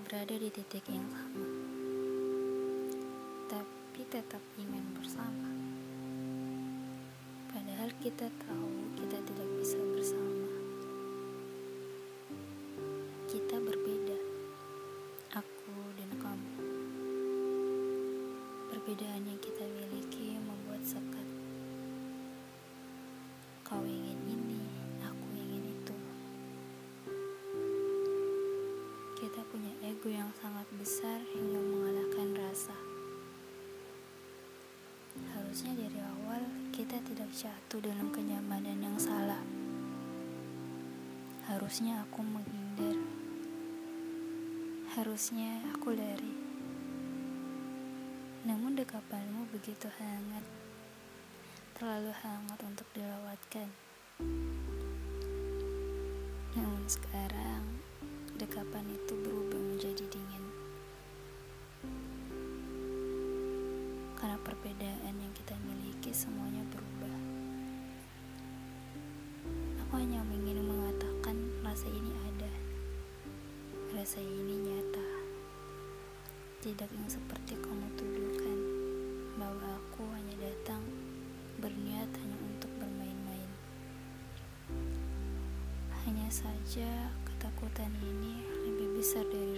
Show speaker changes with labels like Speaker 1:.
Speaker 1: berada di titik yang sama, tapi tetap ingin bersama. Padahal kita tahu kita tidak bisa bersama. Kita berbeda, aku dan kamu. Perbedaan sangat besar hingga mengalahkan rasa. Harusnya dari awal kita tidak jatuh dalam kenyamanan yang salah. Harusnya aku menghindar. Harusnya aku lari. Namun dekapanmu begitu hangat. Terlalu hangat untuk dilewatkan. Namun sekarang dekapan itu Karena perbedaan yang kita miliki semuanya berubah. Aku hanya ingin mengatakan rasa ini ada. Rasa ini nyata. Tidak yang seperti kamu tuduhkan bahwa aku hanya datang berniat hanya untuk bermain-main. Hanya saja ketakutan ini lebih besar dari